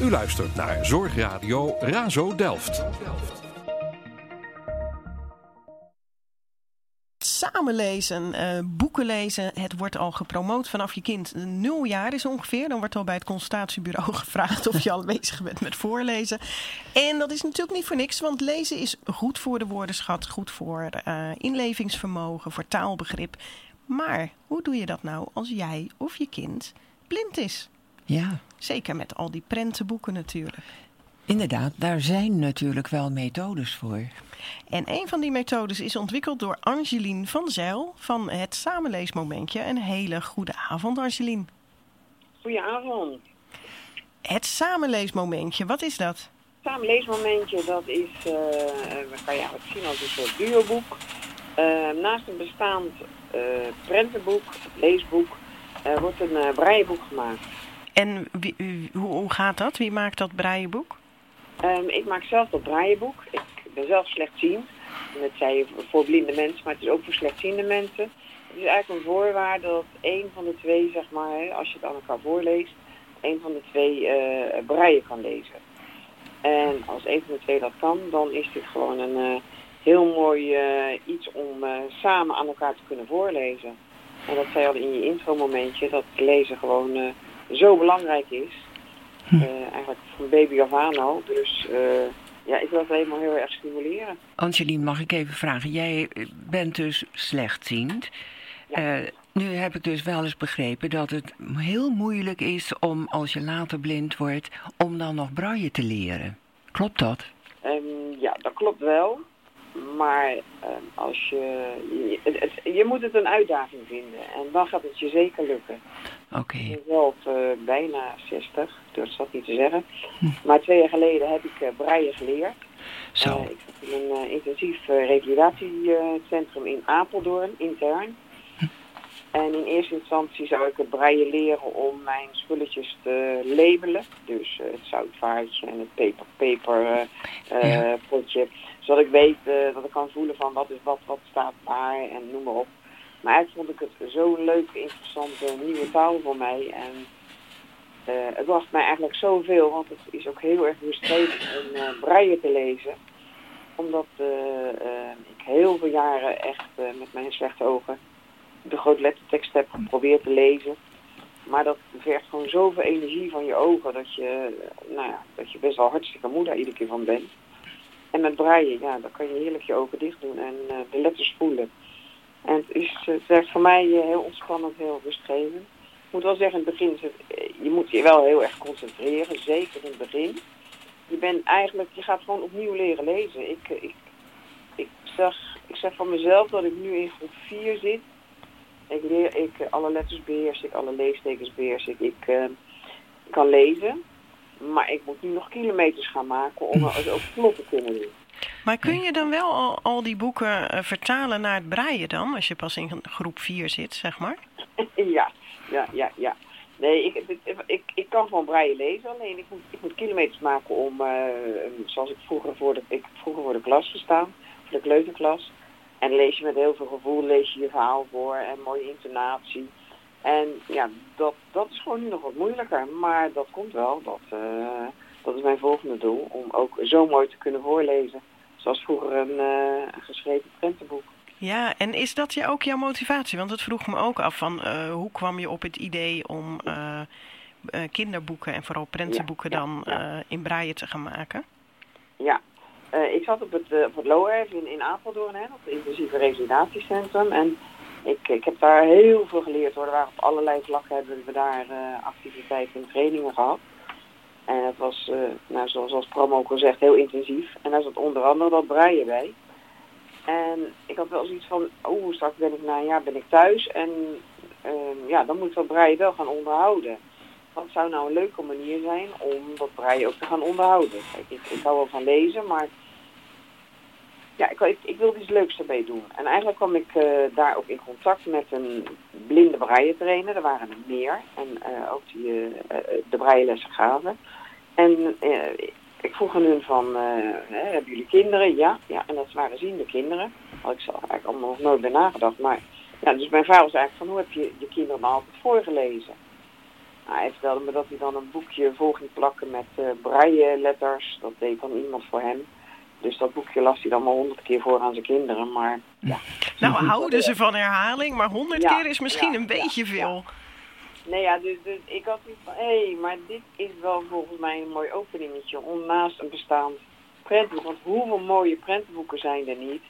U luistert naar Zorgradio Razo Delft. Samen lezen, uh, boeken lezen, het wordt al gepromoot vanaf je kind nul jaar is ongeveer. Dan wordt al bij het consultatiebureau gevraagd of je al bezig bent met voorlezen. En dat is natuurlijk niet voor niks, want lezen is goed voor de woordenschat, goed voor uh, inlevingsvermogen, voor taalbegrip. Maar hoe doe je dat nou als jij of je kind blind is? Ja. Zeker met al die prentenboeken natuurlijk. Inderdaad, daar zijn natuurlijk wel methodes voor. En een van die methodes is ontwikkeld door Angelien van Zijl van het Samenleesmomentje. Een hele goede avond, Angelien. Goedenavond. Het Samenleesmomentje, wat is dat? Het Samenleesmomentje, dat is, uh, kan je het zien als een soort duoboek. Uh, naast een bestaand uh, prentenboek, leesboek, wordt een brailleboek gemaakt. En hoe, gaat dat? Wie maakt dat brailleboek? Um, ik maak zelf dat brailleboek. Ik ben zelf slechtziend. Dat zei je voor blinde mensen, maar het is ook voor slechtziende mensen. Het is eigenlijk een voorwaarde dat één van de twee, zeg maar, als je het aan elkaar voorleest, één van de twee uh, braille kan lezen. En als één van de twee dat kan, dan is dit gewoon een uh, heel mooi uh, iets om samen aan elkaar te kunnen voorlezen. En dat zei al in je intro momentje, dat lezen gewoon zo belangrijk is. Hm. eigenlijk van baby af aan al. Dus ja, ik wil het helemaal heel erg stimuleren. Angeline, mag ik even vragen? Jij bent dus slechtziend. Ja. Uh, nu heb ik dus wel eens begrepen dat het heel moeilijk is om, als je later blind wordt, om dan nog braille te leren. Klopt dat? Um, ja, dat klopt wel. Maar um, als je, je, het, je moet het een uitdaging vinden en dan gaat het je zeker lukken. Oké. Okay. Ik ben zelf uh, bijna 60, durf dat niet te zeggen. Hm. Maar twee jaar geleden heb ik uh, braille geleerd. Zo. Uh, ik zat in een intensief revalidatiecentrum in Apeldoorn, intern. En in eerste instantie zou ik het braille leren om mijn spulletjes te labelen. Dus het zoutvaartje en het peper, peper ja. potje. Zodat ik weet dat ik kan voelen van wat is wat, wat staat waar en noem maar op. Maar eigenlijk vond ik het zo'n leuke, interessante nieuwe taal voor mij. En uh, het bracht mij eigenlijk zoveel, want het is ook heel erg rustgevend om uh, braille te lezen. Omdat uh, ik heel veel jaren echt met mijn slechte ogen de grote lettertekst heb geprobeerd te lezen. Maar dat vergt gewoon zoveel energie van je ogen dat je, nou ja, dat je best wel hartstikke moe daar iedere keer van bent. En met braille, ja, dan kan je heerlijk je ogen dicht doen en de letters voelen. En het, is, het werkt voor mij heel ontspannend, heel rustgevend. Ik moet wel zeggen, in het begin, je moet je wel heel erg concentreren, zeker in het begin. Je bent eigenlijk, je gaat gewoon opnieuw leren lezen. Ik, ik, ik, zeg, ik zeg van mezelf dat ik nu in groep 4 zit. Ik leer, ik, alle letters beheers ik, alle leestekens beheers ik. Ik uh, kan lezen, maar ik moet nu nog kilometers gaan maken om het ook vlot te kunnen doen. Maar kun je dan wel al, al die boeken uh, vertalen naar het breien dan, als je pas in groep 4 zit, zeg maar? ja, ja, ja, ja. Nee, ik, ik, ik, ik kan gewoon breien lezen, alleen ik moet, ik moet kilometers maken om, uh, zoals ik vroeger voor, de, ik vroeger voor de klas gestaan, voor de kleuterklas. En lees je met heel veel gevoel, lees je je verhaal voor en mooie intonatie. En ja, dat, dat is gewoon nu nog wat moeilijker, maar dat komt wel. Dat, uh, dat is mijn volgende doel, om ook zo mooi te kunnen voorlezen. Zoals vroeger een uh, geschreven prentenboek. Ja, en is dat je ook jouw motivatie? Want het vroeg me ook af van uh, hoe kwam je op het idee om kinderboeken en vooral prentenboeken ja, ja, dan ja. in braille te gaan maken? Ja, ik zat op het, op het LOERF in, in Apeldoorn, hè, op het intensieve revalidatiecentrum. En ik, ik heb daar heel veel geleerd hoor. Op allerlei vlakken hebben we daar activiteiten en trainingen gehad. En het was, nou, zoals, zoals Promo ook al zegt, heel intensief. En daar zat onder andere dat braille bij. En ik had wel zoiets van, oh, straks ben ik na een jaar ben ik thuis en uh, ja, dan moet dat breien wel gaan onderhouden. Wat zou nou een leuke manier zijn om dat breien ook te gaan onderhouden? Kijk, ik, ik hou wel van lezen, maar ja, ik, ik, wilde iets leuks erbij doen. En eigenlijk kwam ik uh, daar ook in contact met een blinde braille-trainer. Er waren er meer en uh, ook die uh, de braillelessen gaven. En ik vroeg aan hun van, hebben jullie kinderen? Ja, ja, en dat waren ziende kinderen. Had ik zelf eigenlijk allemaal nog nooit bij nagedacht. Maar ja, dus mijn vraag was eigenlijk van, hoe heb je je kinderen nou altijd voorgelezen? hij vertelde me dat hij dan een boekje vol ging plakken met braille letters. Dat deed dan iemand voor hem. Dus dat boekje las hij dan maar honderd keer voor aan zijn kinderen. Maar, ja. Nou, houden ze van herhaling, maar honderd keer is misschien een beetje veel. Nee, ja, dus, dus ik had iets van, hé, hey, maar dit is wel volgens mij een mooi openingetje om naast een bestaand prentenboek. Want hoeveel mooie prentenboeken zijn er niet?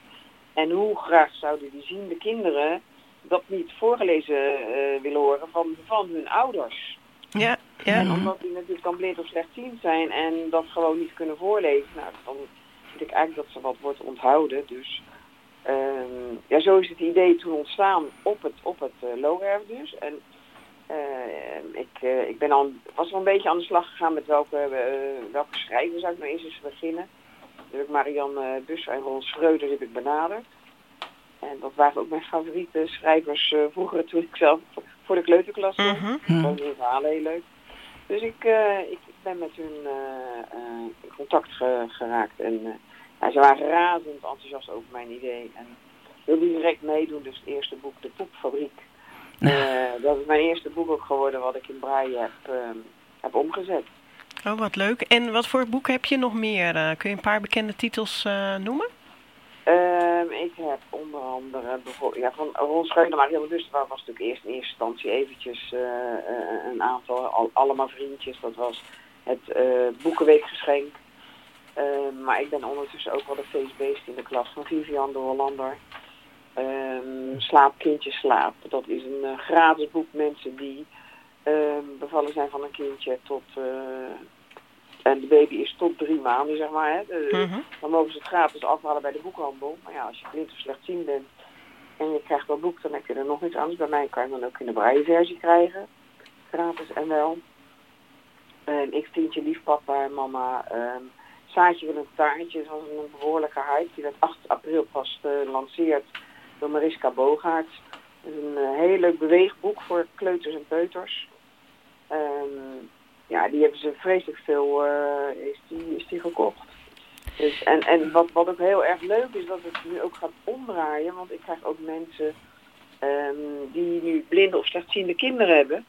En hoe graag zouden die ziende kinderen dat niet voorgelezen uh, willen horen van, van hun ouders? Ja, ja. En omdat die natuurlijk dan blind of slechtziend zijn en dat gewoon niet kunnen voorlezen. Nou, dan ik eigenlijk dat ze wat wordt onthouden. Dus um, ja, zo is het idee toen ontstaan op het, op het uh, Logerf dus. En uh, ik, uh, ik ben al, was wel een beetje aan de slag gegaan met welke, uh, welke schrijver zou ik nou eens eens beginnen. Toen heb ik Marianne Bus en Ron Schreuder heb ik benaderd. En dat waren ook mijn favoriete schrijvers vroeger toen ik zelf voor de kleuterklas was. Mm -hmm. Verhalen heel leuk. Dus ik, ik ben met hun in contact ge geraakt. En ja, ze waren razend enthousiast over mijn idee. En wilden direct meedoen. Dus het eerste boek, De Poepfabriek. Uh, dat is mijn eerste boek ook geworden wat ik in Braille heb, uh, heb omgezet. Oh, wat leuk. En wat voor boeken heb je nog meer? Uh, kun je een paar bekende titels uh, noemen? Ehm, ik heb onder andere ja, van Ron maar heel bewust was natuurlijk eerst in eerste instantie eventjes een aantal, al, allemaal vriendjes. Dat was het Boekenweekgeschenk. Ehm, maar ik ben ondertussen ook wel de feestbeest in de klas van Vivian de Hollander. Um, slaap, kindje, slaap. Dat is een uh, gratis boek. Mensen die um, bevallen zijn van een kindje tot... Uh, en de baby is tot drie maanden, zeg maar. Hè. De, mm -hmm. Dan mogen ze het gratis afhalen bij de boekhandel. Maar ja, als je blind of slechtziend bent en je krijgt dat boek, dan heb je er nog niks anders. Bij mij kan je dan ook in de braille versie krijgen. Gratis en wel. En ik Tientje Lief Papa en Mama... Um, Saatje wil een taartje. Was een behoorlijke hype. Die werd 8 april pas gelanceerd door Mariska is een uh, heel leuk beweegboek voor kleuters en peuters. Um, ja, die hebben ze vreselijk veel, uh, is, die, is die gekocht. Dus, en en wat, wat ook heel erg leuk is, dat het nu ook gaat omdraaien. Want ik krijg ook mensen um, die nu blinde of slechtziende kinderen hebben.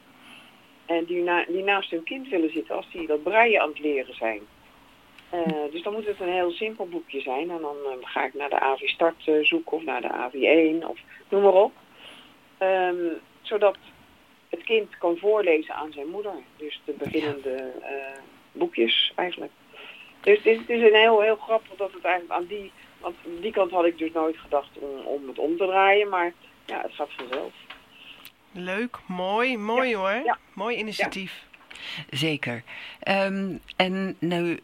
En die, na, die naast hun kind willen zitten als die dat breien aan het leren zijn. Uh, dus dan moet het een heel simpel boekje zijn. En dan uh, ga ik naar de AV Start uh, zoeken of naar de AV1 of noem maar op. Um, zodat het kind kan voorlezen aan zijn moeder. Dus de beginnende boekjes eigenlijk. Dus het is, het is een heel, heel grappig dat het eigenlijk aan die... Want die kant had ik dus nooit gedacht om, om het om te draaien. Maar ja, het gaat vanzelf. Leuk, mooi, mooi ja. hoor. Ja. Mooi initiatief. Ja. Zeker. Um, en nu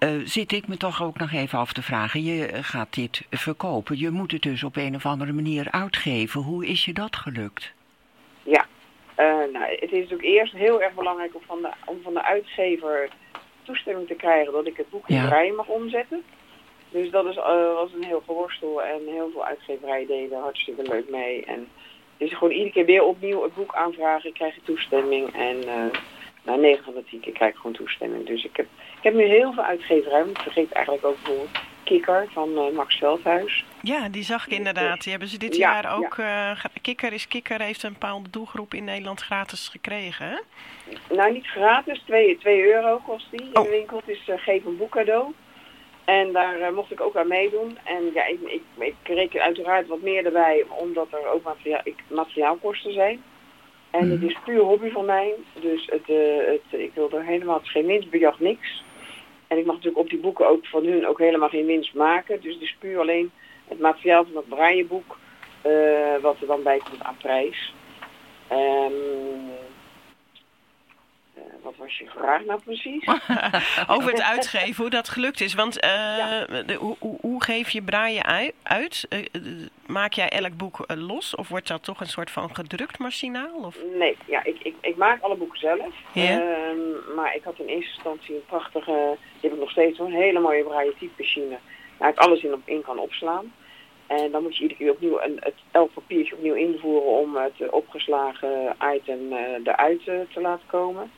uh, zit ik me toch ook nog even af te vragen. Je gaat dit verkopen. Je moet het dus op een of andere manier uitgeven. Hoe is je dat gelukt? Ja, uh, nou, het is natuurlijk eerst heel erg belangrijk om van de, om van de uitgever toestemming te krijgen dat ik het boek in ja. rij mag omzetten. Dus dat is, uh, was een heel geworstel en heel veel uitgeverijen deden hartstikke leuk mee. En dus gewoon iedere keer weer opnieuw het boek aanvragen, krijg je toestemming. En nou, 9 van de 10 keer krijg ik gewoon toestemming. Dus ik heb, heb nu heel veel uitgeverijen. Ik vergeet eigenlijk ook bijvoorbeeld Kikker van uh, Max Veldhuis. Ja, die zag ik inderdaad. Die hebben ze dit ja, jaar ook... Ja. Uh, Kikker is Kikker heeft een bepaalde doelgroep in Nederland gratis gekregen, hè? Nou, niet gratis. 2 euro kost die in oh. de winkel. Het is uh, geef een boek cadeau. En daar mocht ik ook aan meedoen. En ja, ik, ik, ik reken uiteraard wat meer erbij, omdat er ook materiaal, ik, materiaalkosten zijn. En het is puur hobby van mij. Dus het, het, ik wil er helemaal geen winstbejag, niks. En ik mag natuurlijk op die boeken ook van hun ook helemaal geen winst maken. Dus het is puur alleen het materiaal van het braaienboek uh, wat er dan bij komt aan prijs. Uh, wat was je vraag nou precies? Over het uitgeven, hoe dat gelukt is. Want uh, ja. de, hoe, hoe, geef je braaien uit? Uh, maak jij elk boek los? Of wordt dat toch een soort van gedrukt machinaal? Of? Nee, ja, ik, ik, ik maak alle boeken zelf. Yeah. maar ik had in eerste instantie een prachtige, die heb ik nog steeds een hele mooie braaien typemachine. Waar ik alles in, op, in kan opslaan. En dan moet je iedere keer opnieuw een, het, elk papiertje opnieuw invoeren om het opgeslagen item eruit te laten komen.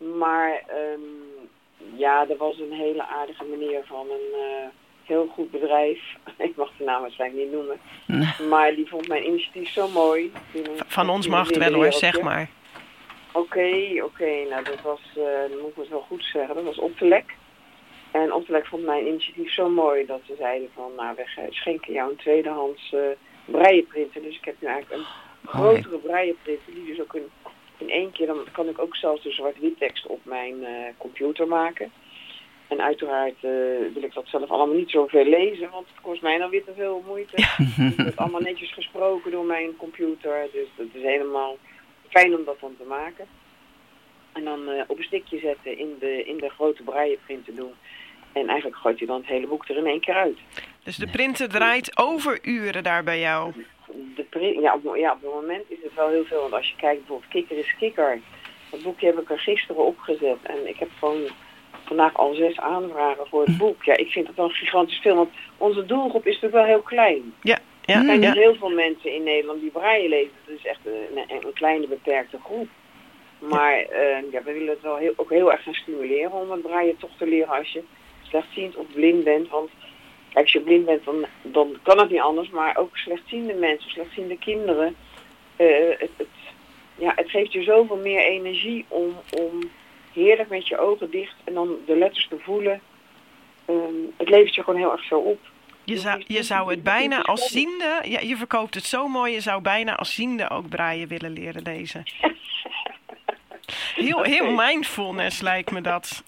Maar um, ja, er was een hele aardige meneer van een uh, heel goed bedrijf. Ik mag de naam waarschijnlijk niet noemen. Nee. Maar die vond mijn initiatief zo mooi. Van ons mag het wel hoor, zeg maar. Oké, oké. Nou, dat was, uh, moet ik het wel goed zeggen, dat was Optelek. En Optelek vond mijn initiatief zo mooi dat ze zeiden van, nou, we schenken jou een tweedehands uh, breienprinter. Dus ik heb nu eigenlijk een grotere breienprinter die dus ook in, in één keer, dan kan ik ook zelfs de zwart-wit tekst op mijn uh, computer maken. En uiteraard uh, wil ik dat zelf allemaal niet zoveel lezen, want het kost mij dan weer te veel moeite. het wordt allemaal netjes gesproken door mijn computer, dus dat is helemaal fijn om dat dan te maken. En dan uh, op een stikje zetten in de, in de grote brailleprinter doen. En eigenlijk gooit je dan het hele boek er in één keer uit. Dus de printer draait over uren daar bij jou? De ja, op, ja, op het moment is het wel heel veel. Want als je kijkt bijvoorbeeld Kikker is Kikker. Dat boekje heb ik er gisteren opgezet. En ik heb gewoon vandaag al zes aanvragen voor het boek. Ja, ik vind dat wel gigantisch veel. Want onze doelgroep is natuurlijk wel heel klein. Ja. Ja, er zijn ja. heel veel mensen in Nederland die braille lezen. Dat is echt een, een kleine beperkte groep. Maar uh, ja, we willen het wel heel, ook heel erg gaan stimuleren om het braille toch te leren als je slechtziend of blind bent. Want kijk, als je blind bent, dan, dan kan het niet anders. Maar ook slechtziende mensen, slechtziende kinderen. Uh, het, het, ja, het geeft je zoveel meer energie om, om heerlijk met je ogen dicht en dan de letters te voelen. Um, het levert je gewoon heel erg veel op. Je zou, je zou het bijna als ziende, ja, je verkoopt het zo mooi, je zou bijna als ziende ook braaien willen leren lezen. Heel, heel mindfulness lijkt me dat.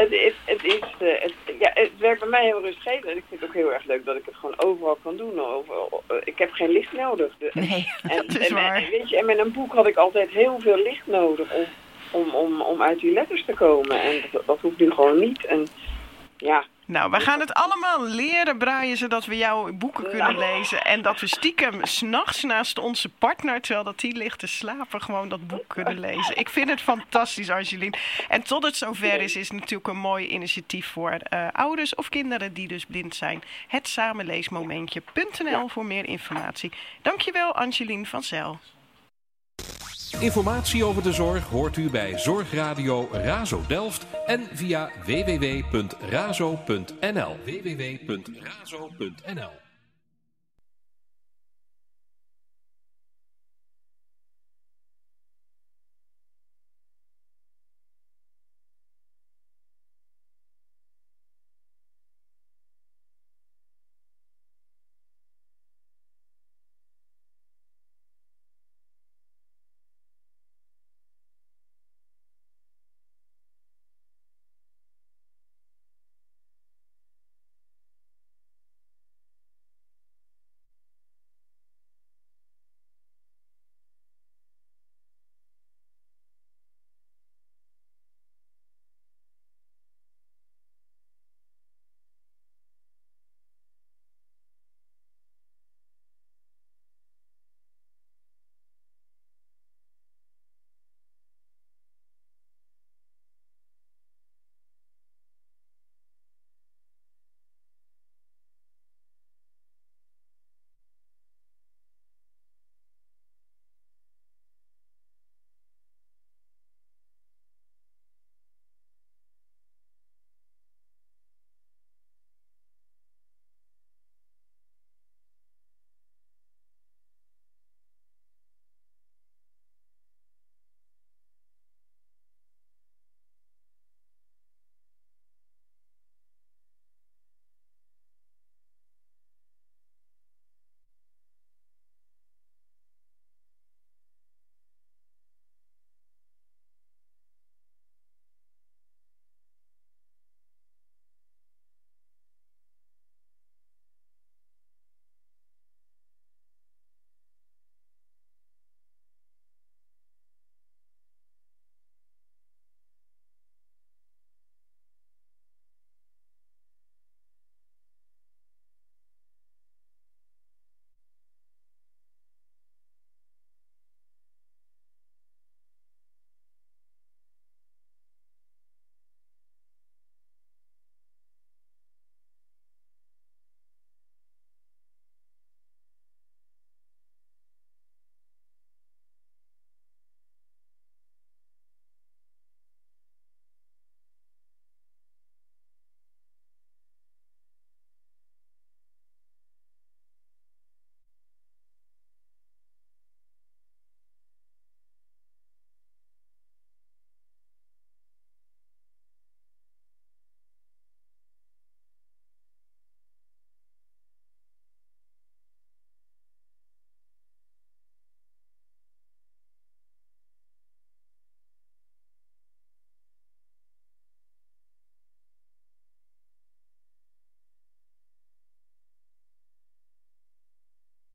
Het, is, het, is, uh, het, ja, het werkt bij mij heel rustgevend. En ik vind het ook heel erg leuk dat ik het gewoon overal kan doen. Overal, uh, ik heb geen licht nodig. De, nee, en, dat is en, waar. En, weet je, en met een boek had ik altijd heel veel licht nodig om, om, om, om uit die letters te komen. En dat, dat hoeft nu gewoon niet. En ja, nou, we gaan het allemaal leren, Brian, zodat we jouw boeken kunnen lezen. En dat we stiekem s'nachts naast onze partner, terwijl dat die ligt te slapen, gewoon dat boek kunnen lezen. Ik vind het fantastisch, Angeline. En tot het zover is, is het natuurlijk een mooi initiatief voor uh, ouders of kinderen die dus blind zijn. Het samenleesmomentje.nl voor meer informatie. Dankjewel, Angeline van Zel. Informatie over de zorg hoort u bij Zorgradio Razo Delft en via www.razo.nl. www.razo.nl